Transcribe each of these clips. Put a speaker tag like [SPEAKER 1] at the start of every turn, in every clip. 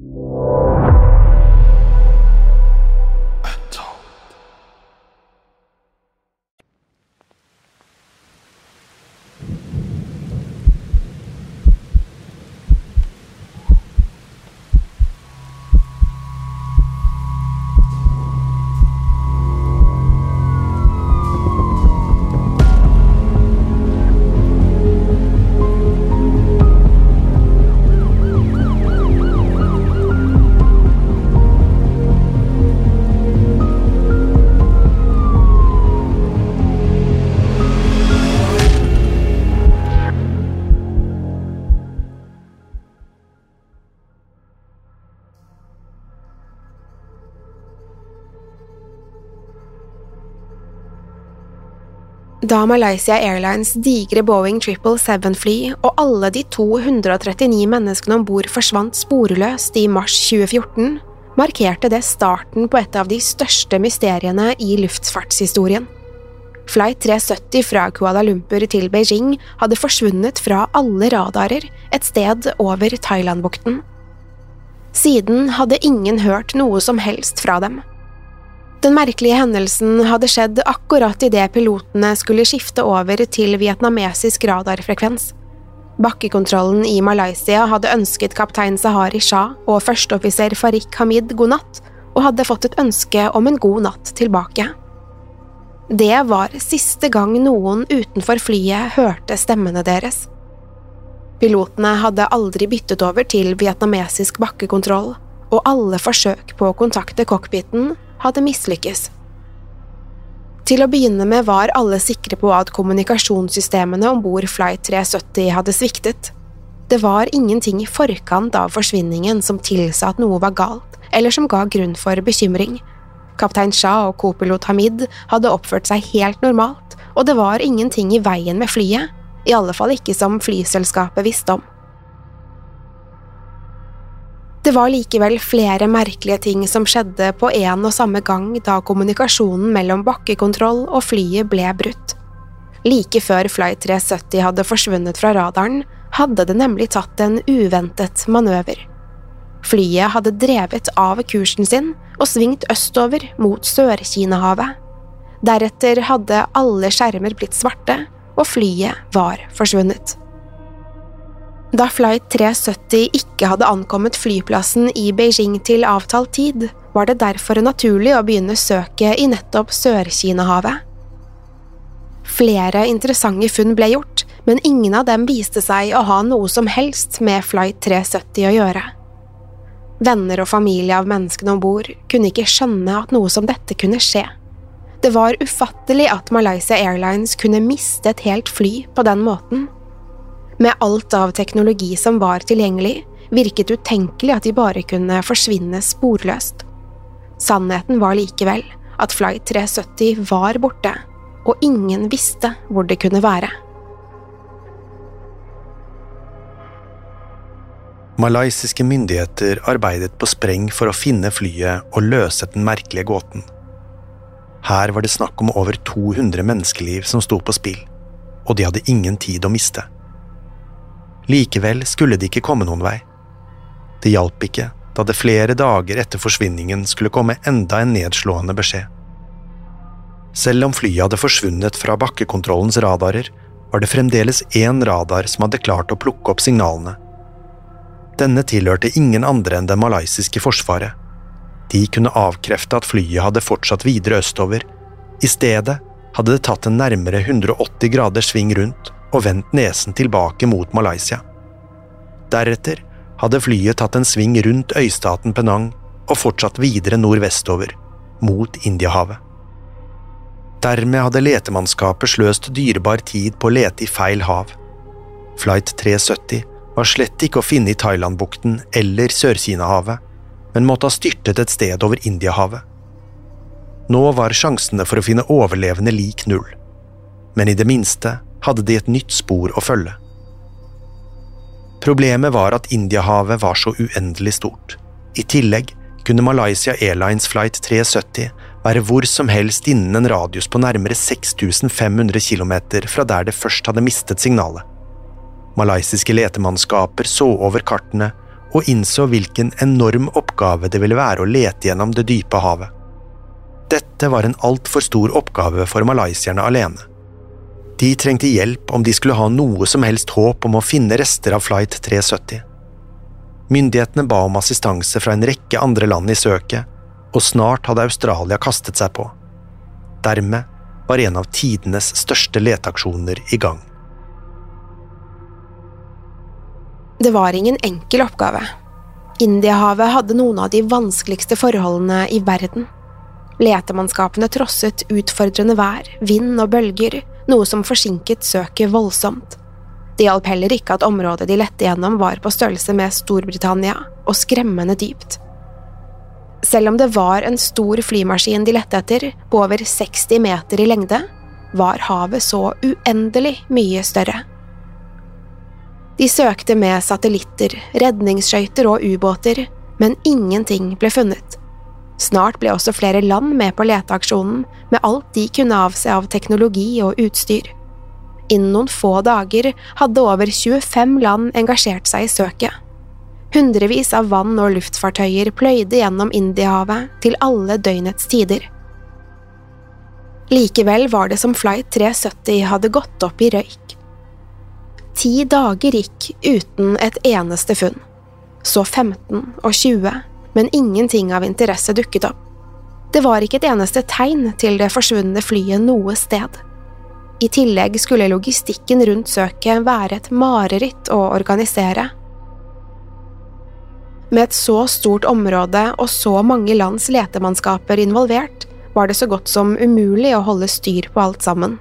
[SPEAKER 1] you. Da Malaysia Airlines digre Boeing 777-fly og alle de 239 menneskene om bord forsvant sporløst i mars 2014, markerte det starten på et av de største mysteriene i luftfartshistorien. Flight 370 fra Kuala Lumpur til Beijing hadde forsvunnet fra alle radarer et sted over Thailandbukten. Siden hadde ingen hørt noe som helst fra dem. Den merkelige hendelsen hadde skjedd akkurat idet pilotene skulle skifte over til vietnamesisk radarfrekvens. Bakkekontrollen i Malaysia hadde ønsket kaptein Sahari Shah og førsteoffiser Farik Hamid god natt, og hadde fått et ønske om en god natt tilbake. Det var siste gang noen utenfor flyet hørte stemmene deres. Pilotene hadde aldri byttet over til vietnamesisk bakkekontroll, og alle forsøk på å kontakte cockpiten hadde mislykkes. Til å begynne med var alle sikre på at kommunikasjonssystemene om bord Flight 370 hadde sviktet. Det var ingenting i forkant av forsvinningen som tilsa at noe var galt, eller som ga grunn for bekymring. Kaptein Shah og kopilot Hamid hadde oppført seg helt normalt, og det var ingenting i veien med flyet, i alle fall ikke som flyselskapet visste om. Det var likevel flere merkelige ting som skjedde på en og samme gang da kommunikasjonen mellom bakkekontroll og flyet ble brutt. Like før Flight 370 hadde forsvunnet fra radaren, hadde det nemlig tatt en uventet manøver. Flyet hadde drevet av kursen sin og svingt østover mot Sør-Kinahavet. Deretter hadde alle skjermer blitt svarte, og flyet var forsvunnet. Da Flight 370 ikke hadde ankommet flyplassen i Beijing til avtalt tid, var det derfor naturlig å begynne søket i nettopp Sør-Kinahavet. Flere interessante funn ble gjort, men ingen av dem viste seg å ha noe som helst med Flight 370 å gjøre. Venner og familie av menneskene om bord kunne ikke skjønne at noe som dette kunne skje. Det var ufattelig at Malaysia Airlines kunne miste et helt fly på den måten. Med alt av teknologi som var tilgjengelig, virket utenkelig at de bare kunne forsvinne sporløst. Sannheten var likevel at Flight 370 var borte, og ingen visste hvor det kunne være.
[SPEAKER 2] Malaysiske myndigheter arbeidet på spreng for å finne flyet og løse den merkelige gåten. Her var det snakk om over 200 menneskeliv som sto på spill, og de hadde ingen tid å miste. Likevel skulle de ikke komme noen vei. Det hjalp ikke da det flere dager etter forsvinningen skulle komme enda en nedslående beskjed. Selv om flyet hadde forsvunnet fra bakkekontrollens radarer, var det fremdeles én radar som hadde klart å plukke opp signalene. Denne tilhørte ingen andre enn det malaysiske forsvaret. De kunne avkrefte at flyet hadde fortsatt videre østover. I stedet hadde det tatt en nærmere 180 graders sving rundt og vendt nesen tilbake mot Malaysia. Deretter hadde flyet tatt en sving rundt øystaten Penang og fortsatt videre nordvestover, mot Indiahavet. Dermed hadde letemannskapet sløst dyrebar tid på å lete i feil hav. Flight 370 var slett ikke å finne i Thailandbukten eller Sør-Kina-havet, men måtte ha styrtet et sted over Indiahavet. Nå var sjansene for å finne overlevende lik null, men i det minste hadde de et nytt spor å følge. Problemet var at Indiahavet var så uendelig stort. I tillegg kunne Malaysia Airlines flight 370 være hvor som helst innen en radius på nærmere 6500 km fra der det først hadde mistet signalet. Malaysiske letemannskaper så over kartene og innså hvilken enorm oppgave det ville være å lete gjennom det dype havet. Dette var en altfor stor oppgave for malaysierne alene. De trengte hjelp om de skulle ha noe som helst håp om å finne rester av flight 370. Myndighetene ba om assistanse fra en rekke andre land i søket, og snart hadde Australia kastet seg på. Dermed var en av tidenes største leteaksjoner i gang.
[SPEAKER 1] Det var ingen enkel oppgave. Indiahavet hadde noen av de vanskeligste forholdene i verden. Letemannskapene trosset utfordrende vær, vind og bølger, noe som forsinket søket voldsomt. Det hjalp heller ikke at området de lette gjennom var på størrelse med Storbritannia, og skremmende dypt. Selv om det var en stor flymaskin de lette etter, på over 60 meter i lengde, var havet så uendelig mye større. De søkte med satellitter, redningsskøyter og ubåter, men ingenting ble funnet. Snart ble også flere land med på leteaksjonen, med alt de kunne avse av teknologi og utstyr. Innen noen få dager hadde over 25 land engasjert seg i søket. Hundrevis av vann- og luftfartøyer pløyde gjennom Indiahavet til alle døgnets tider. Likevel var det som Flight 370 hadde gått opp i røyk. Ti dager gikk uten et eneste funn. Så 15 og 20, men ingenting av interesse dukket opp. Det var ikke et eneste tegn til det forsvunne flyet noe sted. I tillegg skulle logistikken rundt søket være et mareritt å organisere. Med et så stort område og så mange lands letemannskaper involvert, var det så godt som umulig å holde styr på alt sammen.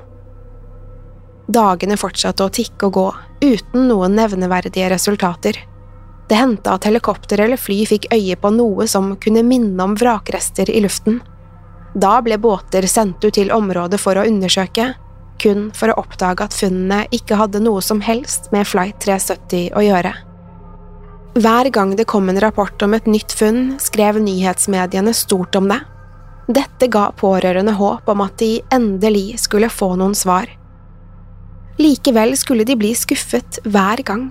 [SPEAKER 1] Dagene fortsatte å tikke og gå, uten noen nevneverdige resultater. Det hendte at helikopter eller fly fikk øye på noe som kunne minne om vrakrester i luften. Da ble båter sendt ut til området for å undersøke, kun for å oppdage at funnene ikke hadde noe som helst med Flight 370 å gjøre. Hver gang det kom en rapport om et nytt funn, skrev nyhetsmediene stort om det. Dette ga pårørende håp om at de endelig skulle få noen svar. Likevel skulle de bli skuffet hver gang.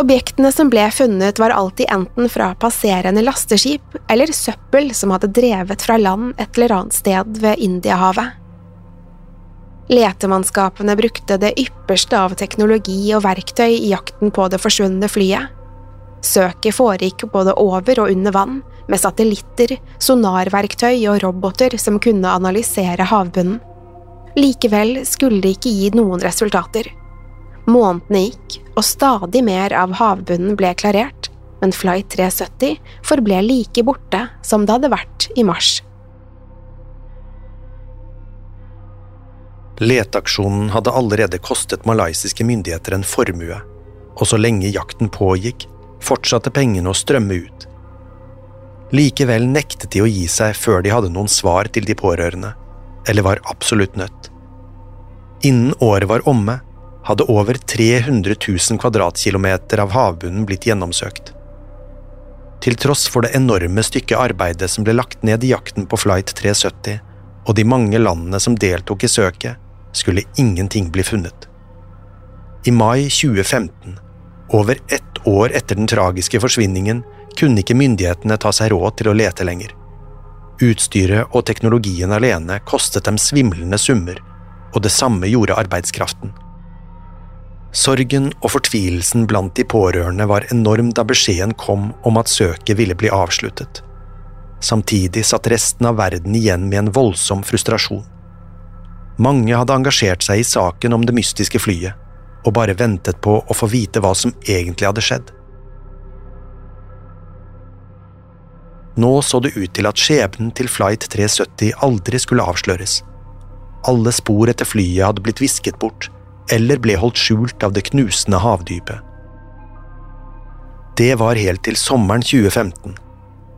[SPEAKER 1] Objektene som ble funnet, var alltid enten fra passerende lasteskip eller søppel som hadde drevet fra land et eller annet sted ved Indiahavet. Letemannskapene brukte det ypperste av teknologi og verktøy i jakten på det forsvunne flyet. Søket foregikk både over og under vann, med satellitter, sonarverktøy og roboter som kunne analysere havbunnen. Likevel skulle det ikke gi noen resultater. Månedene gikk, og stadig mer av havbunnen ble klarert, men Flight 370 forble like borte som det hadde vært i mars.
[SPEAKER 2] Leteaksjonen hadde allerede kostet malaysiske myndigheter en formue, og så lenge jakten pågikk, fortsatte pengene å strømme ut. Likevel nektet de å gi seg før de hadde noen svar til de pårørende, eller var absolutt nødt. Innen året var omme, hadde over 300 000 kvadratkilometer av havbunnen blitt gjennomsøkt. Til tross for det enorme stykket arbeidet som ble lagt ned i jakten på Flight 370, og de mange landene som deltok i søket, skulle ingenting bli funnet. I mai 2015, over ett år etter den tragiske forsvinningen, kunne ikke myndighetene ta seg råd til å lete lenger. Utstyret og teknologien alene kostet dem svimlende summer, og det samme gjorde arbeidskraften. Sorgen og fortvilelsen blant de pårørende var enorm da beskjeden kom om at søket ville bli avsluttet. Samtidig satt resten av verden igjen med en voldsom frustrasjon. Mange hadde engasjert seg i saken om det mystiske flyet, og bare ventet på å få vite hva som egentlig hadde skjedd. Nå så det ut til at skjebnen til Flight 370 aldri skulle avsløres. Alle spor etter flyet hadde blitt visket bort, eller ble holdt skjult av det knusende havdypet. Det var helt til sommeren 2015,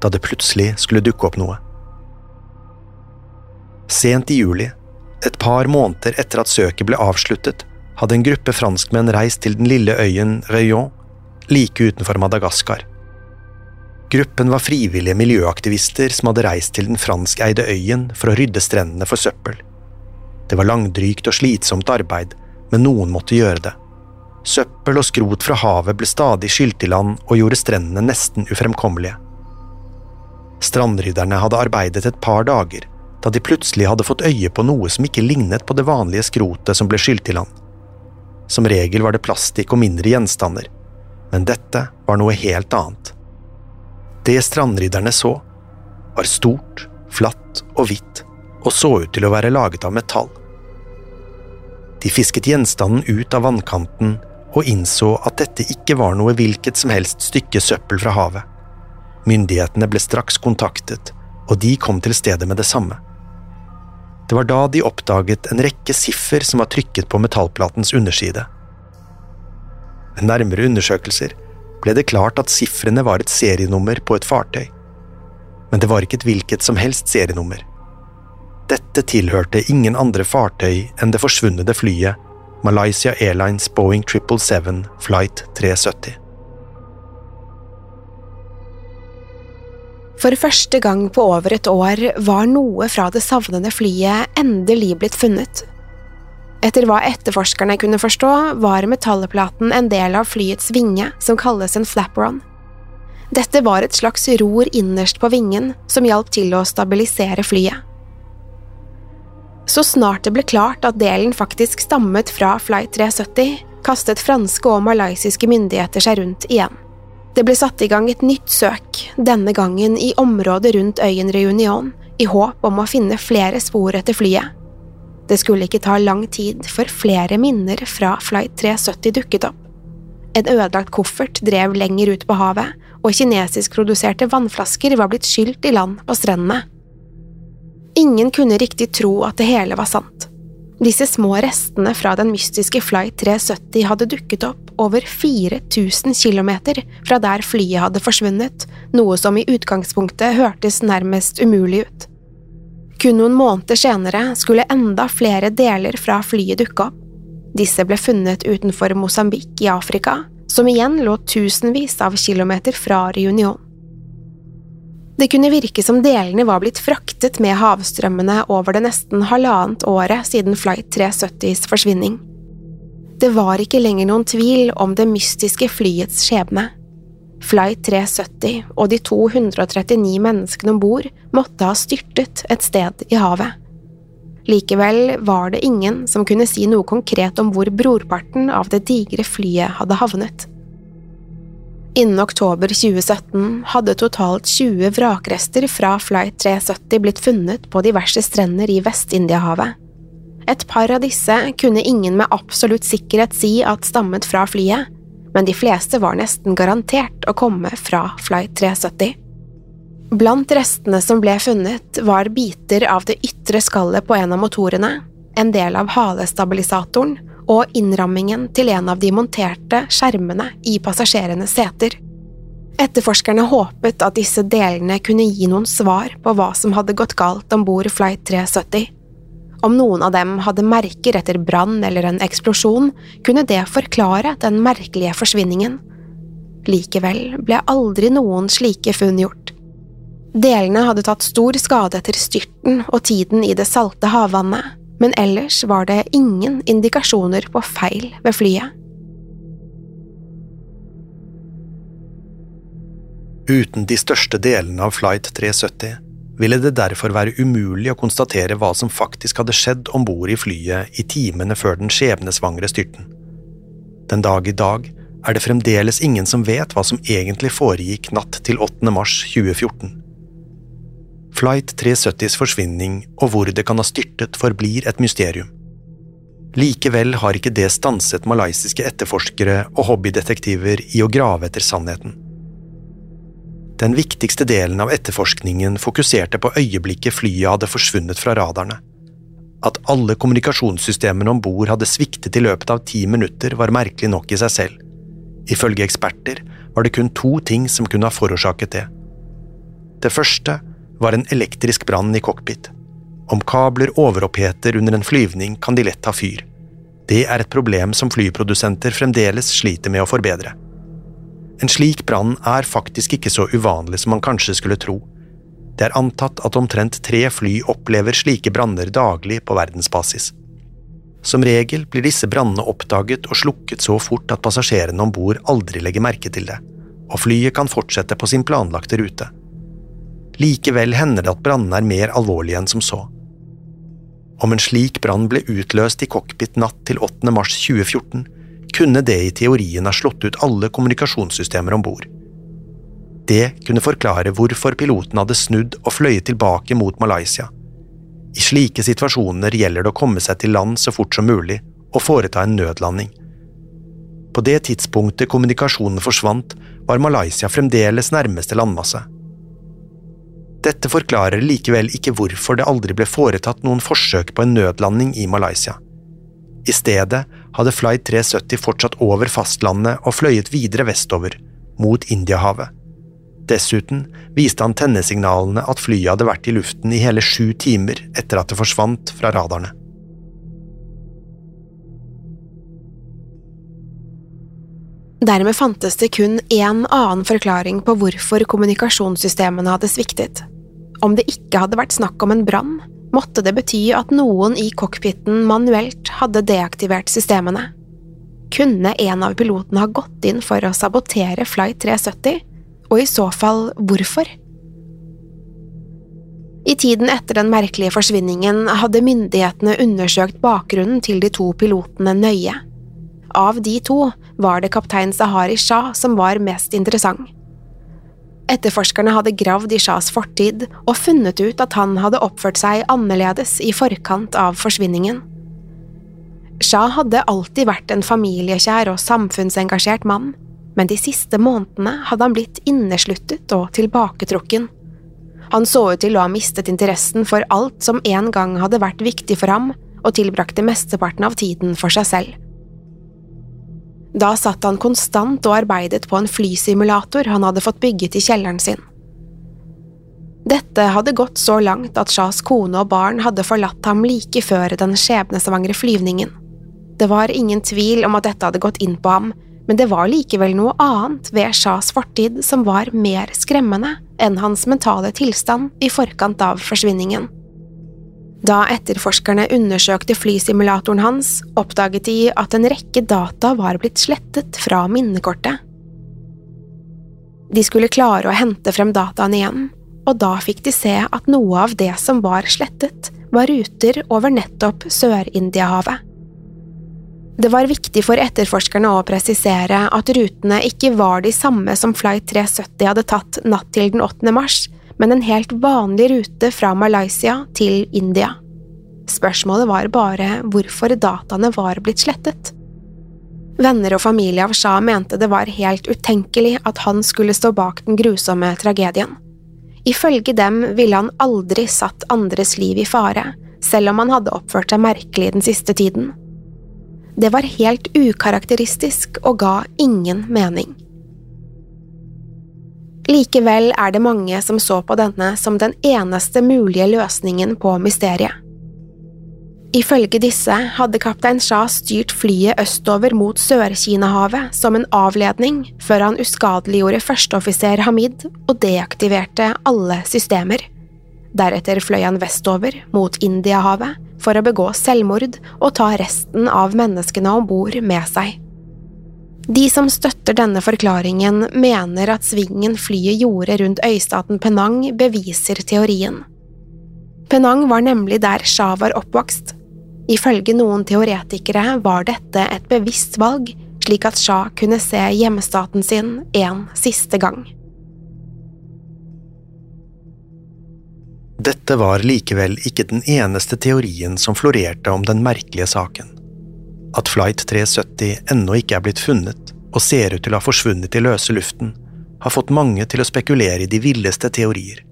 [SPEAKER 2] da det plutselig skulle dukke opp noe. Sent i juli, et par måneder etter at søket ble avsluttet, hadde en gruppe franskmenn reist til den lille øyen Rayon, like utenfor Madagaskar. Gruppen var frivillige miljøaktivister som hadde reist til den franskeide øyen for å rydde strendene for søppel. Det var langdrygt og slitsomt arbeid, men noen måtte gjøre det. Søppel og skrot fra havet ble stadig skylt i land og gjorde strendene nesten ufremkommelige. Strandrydderne hadde arbeidet et par dager, da de plutselig hadde fått øye på noe som ikke lignet på det vanlige skrotet som ble skylt i land. Som regel var det plastikk og mindre gjenstander, men dette var noe helt annet. Det strandrydderne så, var stort, flatt og hvitt, og så ut til å være laget av metall. De fisket gjenstanden ut av vannkanten og innså at dette ikke var noe hvilket som helst stykke søppel fra havet. Myndighetene ble straks kontaktet, og de kom til stedet med det samme. Det var da de oppdaget en rekke siffer som var trykket på metallplatens underside. Ved nærmere undersøkelser ble det klart at sifrene var et serienummer på et fartøy. Men det var ikke et hvilket som helst serienummer. Dette tilhørte ingen andre fartøy enn det forsvunne flyet Malaysia Airlines Boeing 777 Flight 370.
[SPEAKER 1] For første gang på over et år var noe fra det savnede flyet endelig blitt funnet. Etter hva etterforskerne kunne forstå, var metallplaten en del av flyets vinge, som kalles en flapron. Dette var et slags ror innerst på vingen som hjalp til å stabilisere flyet. Så snart det ble klart at delen faktisk stammet fra Flight 370, kastet franske og malaysiske myndigheter seg rundt igjen. Det ble satt i gang et nytt søk, denne gangen i området rundt øyen Reunion, i håp om å finne flere spor etter flyet. Det skulle ikke ta lang tid før flere minner fra Flight 370 dukket opp. En ødelagt koffert drev lenger ut på havet, og kinesiskproduserte vannflasker var blitt skylt i land på strendene. Ingen kunne riktig tro at det hele var sant. Disse små restene fra den mystiske Flight 370 hadde dukket opp over 4000 km fra der flyet hadde forsvunnet, noe som i utgangspunktet hørtes nærmest umulig ut. Kun noen måneder senere skulle enda flere deler fra flyet dukke opp. Disse ble funnet utenfor Mosambik i Afrika, som igjen lå tusenvis av kilometer fra Reunion. Det kunne virke som delene var blitt fraktet med havstrømmene over det nesten halvannet året siden Flight 370s forsvinning. Det var ikke lenger noen tvil om det mystiske flyets skjebne. Flight 370 og de 239 menneskene om bord måtte ha styrtet et sted i havet. Likevel var det ingen som kunne si noe konkret om hvor brorparten av det digre flyet hadde havnet. Innen oktober 2017 hadde totalt 20 vrakrester fra Flight 370 blitt funnet på diverse strender i Vest-Indiahavet. Et par av disse kunne ingen med absolutt sikkerhet si at stammet fra flyet, men de fleste var nesten garantert å komme fra Flight 370. Blant restene som ble funnet, var biter av det ytre skallet på en av motorene, en del av halestabilisatoren og innrammingen til en av de monterte skjermene i passasjerenes seter. Etterforskerne håpet at disse delene kunne gi noen svar på hva som hadde gått galt om bord Flight 370 Om noen av dem hadde merker etter brann eller en eksplosjon, kunne det forklare den merkelige forsvinningen. Likevel ble aldri noen slike funn gjort. Delene hadde tatt stor skade etter styrten og tiden i det salte havvannet, men ellers var det ingen indikasjoner på feil ved flyet.
[SPEAKER 2] Uten de største delene av Flight 370 ville det derfor være umulig å konstatere hva som faktisk hadde skjedd om bord i flyet i timene før den skjebnesvangre styrten. Den dag i dag er det fremdeles ingen som vet hva som egentlig foregikk natt til 8. mars 2014. Flight 370s forsvinning og hvor det kan ha styrtet, forblir et mysterium. Likevel har ikke det stanset malaysiske etterforskere og hobbydetektiver i å grave etter sannheten. Den viktigste delen av etterforskningen fokuserte på øyeblikket flyet hadde forsvunnet fra radarene. At alle kommunikasjonssystemene om bord hadde sviktet i løpet av ti minutter, var merkelig nok i seg selv. Ifølge eksperter var det kun to ting som kunne ha forårsaket det. Det første var en elektrisk brann i cockpit. Om kabler overoppheter under en flyvning, kan de lett ta fyr. Det er et problem som flyprodusenter fremdeles sliter med å forbedre. En slik brann er faktisk ikke så uvanlig som man kanskje skulle tro. Det er antatt at omtrent tre fly opplever slike branner daglig på verdensbasis. Som regel blir disse brannene oppdaget og slukket så fort at passasjerene om bord aldri legger merke til det, og flyet kan fortsette på sin planlagte rute. Likevel hender det at brannene er mer alvorlige enn som så. Om en slik brann ble utløst i cockpit natt til 8. mars 2014, kunne det i teorien ha slått ut alle kommunikasjonssystemer om bord. Det kunne forklare hvorfor piloten hadde snudd og fløyet tilbake mot Malaysia. I slike situasjoner gjelder det å komme seg til land så fort som mulig og foreta en nødlanding. På det tidspunktet kommunikasjonen forsvant, var Malaysia fremdeles nærmeste landmasse. Dette forklarer likevel ikke hvorfor det aldri ble foretatt noen forsøk på en nødlanding i Malaysia. I stedet hadde Flight 370 fortsatt over fastlandet og fløyet videre vestover, mot Indiahavet. Dessuten viste antennesignalene at flyet hadde vært i luften i hele sju timer etter at det forsvant fra radarene.
[SPEAKER 1] Dermed fantes det kun én annen forklaring på hvorfor kommunikasjonssystemene hadde sviktet. Om det ikke hadde vært snakk om en brann, måtte det bety at noen i cockpiten manuelt hadde deaktivert systemene. Kunne en av pilotene ha gått inn for å sabotere Flight 370, og i så fall hvorfor? I tiden etter den merkelige forsvinningen hadde myndighetene undersøkt bakgrunnen til de to pilotene nøye. Av de to var det kaptein Sahari Shah som var mest interessant. Etterforskerne hadde gravd i Shahs fortid og funnet ut at han hadde oppført seg annerledes i forkant av forsvinningen. Shah hadde alltid vært en familiekjær og samfunnsengasjert mann, men de siste månedene hadde han blitt innesluttet og tilbaketrukken. Han så ut til å ha mistet interessen for alt som en gang hadde vært viktig for ham, og tilbrakte mesteparten av tiden for seg selv. Da satt han konstant og arbeidet på en flysimulator han hadde fått bygget i kjelleren sin. Dette hadde gått så langt at Shahs kone og barn hadde forlatt ham like før den skjebnesvangre flyvningen. Det var ingen tvil om at dette hadde gått inn på ham, men det var likevel noe annet ved Shahs fortid som var mer skremmende enn hans mentale tilstand i forkant av forsvinningen. Da etterforskerne undersøkte flysimulatoren hans, oppdaget de at en rekke data var blitt slettet fra minnekortet. De skulle klare å hente frem dataene igjen, og da fikk de se at noe av det som var slettet, var ruter over nettopp Sør-Indiahavet. Det var viktig for etterforskerne å presisere at rutene ikke var de samme som Flight 370 hadde tatt natt til den 8. mars, men en helt vanlig rute fra Malaysia til India. Spørsmålet var bare hvorfor dataene var blitt slettet. Venner og familie av Shah mente det var helt utenkelig at han skulle stå bak den grusomme tragedien. Ifølge dem ville han aldri satt andres liv i fare, selv om han hadde oppført seg merkelig den siste tiden. Det var helt ukarakteristisk og ga ingen mening. Likevel er det mange som så på denne som den eneste mulige løsningen på mysteriet. Ifølge disse hadde kaptein Shah styrt flyet østover mot Sør-Kina-havet som en avledning før han uskadeliggjorde førsteoffiser Hamid og deaktiverte alle systemer. Deretter fløy han vestover mot Indiahavet for å begå selvmord og ta resten av menneskene om bord med seg. De som støtter denne forklaringen, mener at svingen flyet gjorde rundt øystaten Penang, beviser teorien. Penang var nemlig der Shah var oppvokst. Ifølge noen teoretikere var dette et bevisst valg, slik at Shah kunne se hjemstaten sin en siste gang.
[SPEAKER 2] Dette var likevel ikke den eneste teorien som florerte om den merkelige saken. At Flight 370 ennå ikke er blitt funnet og ser ut til å ha forsvunnet i løse luften, har fått mange til å spekulere i de villeste teorier.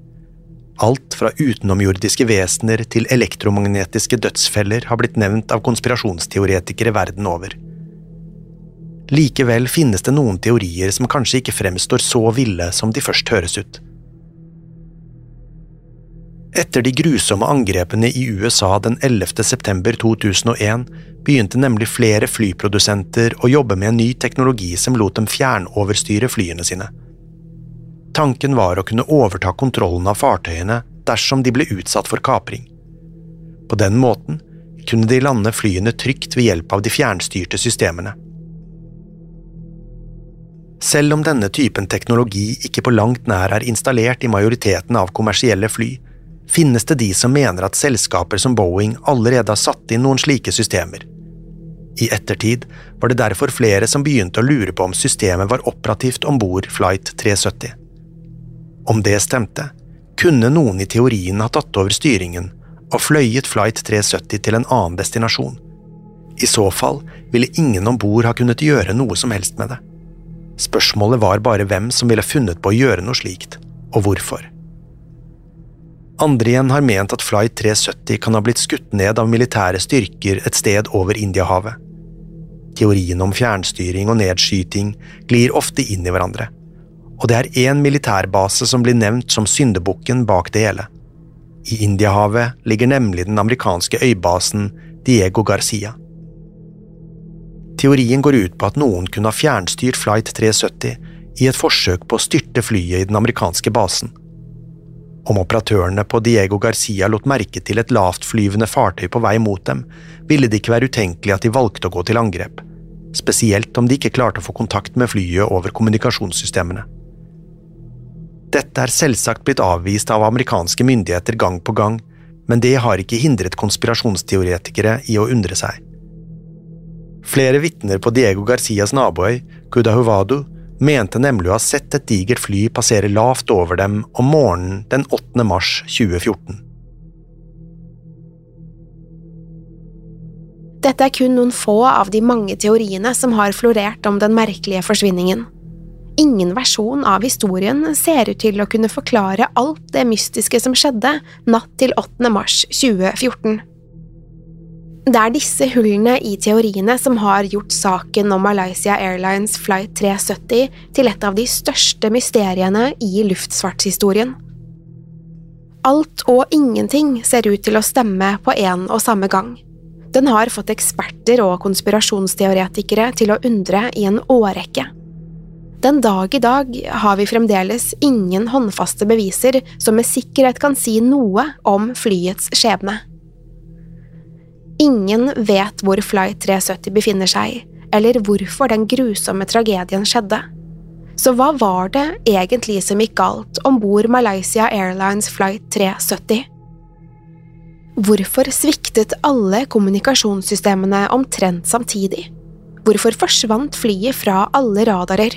[SPEAKER 2] Alt fra utenomjordiske vesener til elektromagnetiske dødsfeller har blitt nevnt av konspirasjonsteoretikere verden over. Likevel finnes det noen teorier som kanskje ikke fremstår så ville som de først høres ut. Etter de grusomme angrepene i USA den 11. september 2001 begynte nemlig flere flyprodusenter å jobbe med en ny teknologi som lot dem fjernoverstyre flyene sine. Tanken var å kunne overta kontrollen av fartøyene dersom de ble utsatt for kapring. På den måten kunne de lande flyene trygt ved hjelp av de fjernstyrte systemene. Selv om denne typen teknologi ikke på langt nær er installert i majoriteten av kommersielle fly, finnes det de som mener at selskaper som Boeing allerede har satt inn noen slike systemer. I ettertid var det derfor flere som begynte å lure på om systemet var operativt om bord Flight 370. Om det stemte, kunne noen i teorien ha tatt over styringen og fløyet Flight 370 til en annen destinasjon. I så fall ville ingen om bord ha kunnet gjøre noe som helst med det. Spørsmålet var bare hvem som ville funnet på å gjøre noe slikt, og hvorfor. Andre igjen har ment at Flight 370 kan ha blitt skutt ned av militære styrker et sted over Indiahavet. Teorien om fjernstyring og nedskyting glir ofte inn i hverandre, og det er én militærbase som blir nevnt som syndebukken bak det hele. I Indiahavet ligger nemlig den amerikanske øybasen Diego Garcia. Teorien går ut på at noen kunne ha fjernstyrt Flight 370 i et forsøk på å styrte flyet i den amerikanske basen. Om operatørene på Diego Garcia lot merke til et lavtflyvende fartøy på vei mot dem, ville det ikke være utenkelig at de valgte å gå til angrep, spesielt om de ikke klarte å få kontakt med flyet over kommunikasjonssystemene. Dette er selvsagt blitt avvist av amerikanske myndigheter gang på gang, men det har ikke hindret konspirasjonsteoretikere i å undre seg. Flere vitner på Diego Garcias naboøy, Cudahuvado, mente nemlig å ha sett et digert fly passere lavt over dem om morgenen den 8. mars 2014.
[SPEAKER 1] Dette er kun noen få av de mange teoriene som har florert om den merkelige forsvinningen. Ingen versjon av historien ser ut til å kunne forklare alt det mystiske som skjedde natt til 8. mars 2014. Det er disse hullene i teoriene som har gjort saken om Malaysia Airlines Flight 370 til et av de største mysteriene i luftfartshistorien. Alt og ingenting ser ut til å stemme på en og samme gang. Den har fått eksperter og konspirasjonsteoretikere til å undre i en årrekke. Den dag i dag har vi fremdeles ingen håndfaste beviser som med sikkerhet kan si noe om flyets skjebne. Ingen vet hvor Flight 370 befinner seg, eller hvorfor den grusomme tragedien skjedde. Så hva var det egentlig som gikk galt om bord Malaysia Airlines Flight 370? Hvorfor sviktet alle kommunikasjonssystemene omtrent samtidig? Hvorfor forsvant flyet fra alle radarer?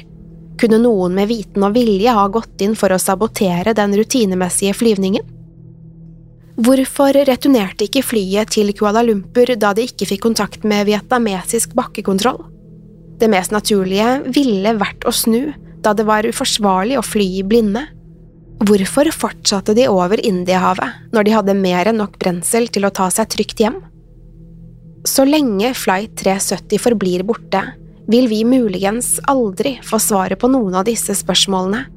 [SPEAKER 1] Kunne noen med viten og vilje ha gått inn for å sabotere den rutinemessige flyvningen? Hvorfor returnerte ikke flyet til Kuala Lumpur da de ikke fikk kontakt med vietnamesisk bakkekontroll? Det mest naturlige ville vært å snu, da det var uforsvarlig å fly i blinde. Hvorfor fortsatte de over Indiahavet når de hadde mer enn nok brensel til å ta seg trygt hjem? Så lenge Flight 370 forblir borte, vil vi muligens aldri få svaret på noen av disse spørsmålene.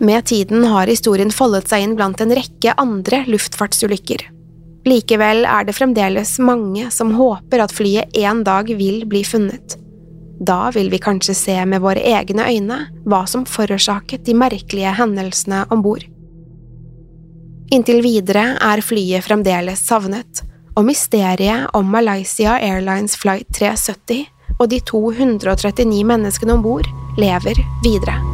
[SPEAKER 1] Med tiden har historien foldet seg inn blant en rekke andre luftfartsulykker. Likevel er det fremdeles mange som håper at flyet en dag vil bli funnet. Da vil vi kanskje se med våre egne øyne hva som forårsaket de merkelige hendelsene om bord. Inntil videre er flyet fremdeles savnet, og mysteriet om Malaysia Airlines Flight 370 og de 239 menneskene om bord lever videre.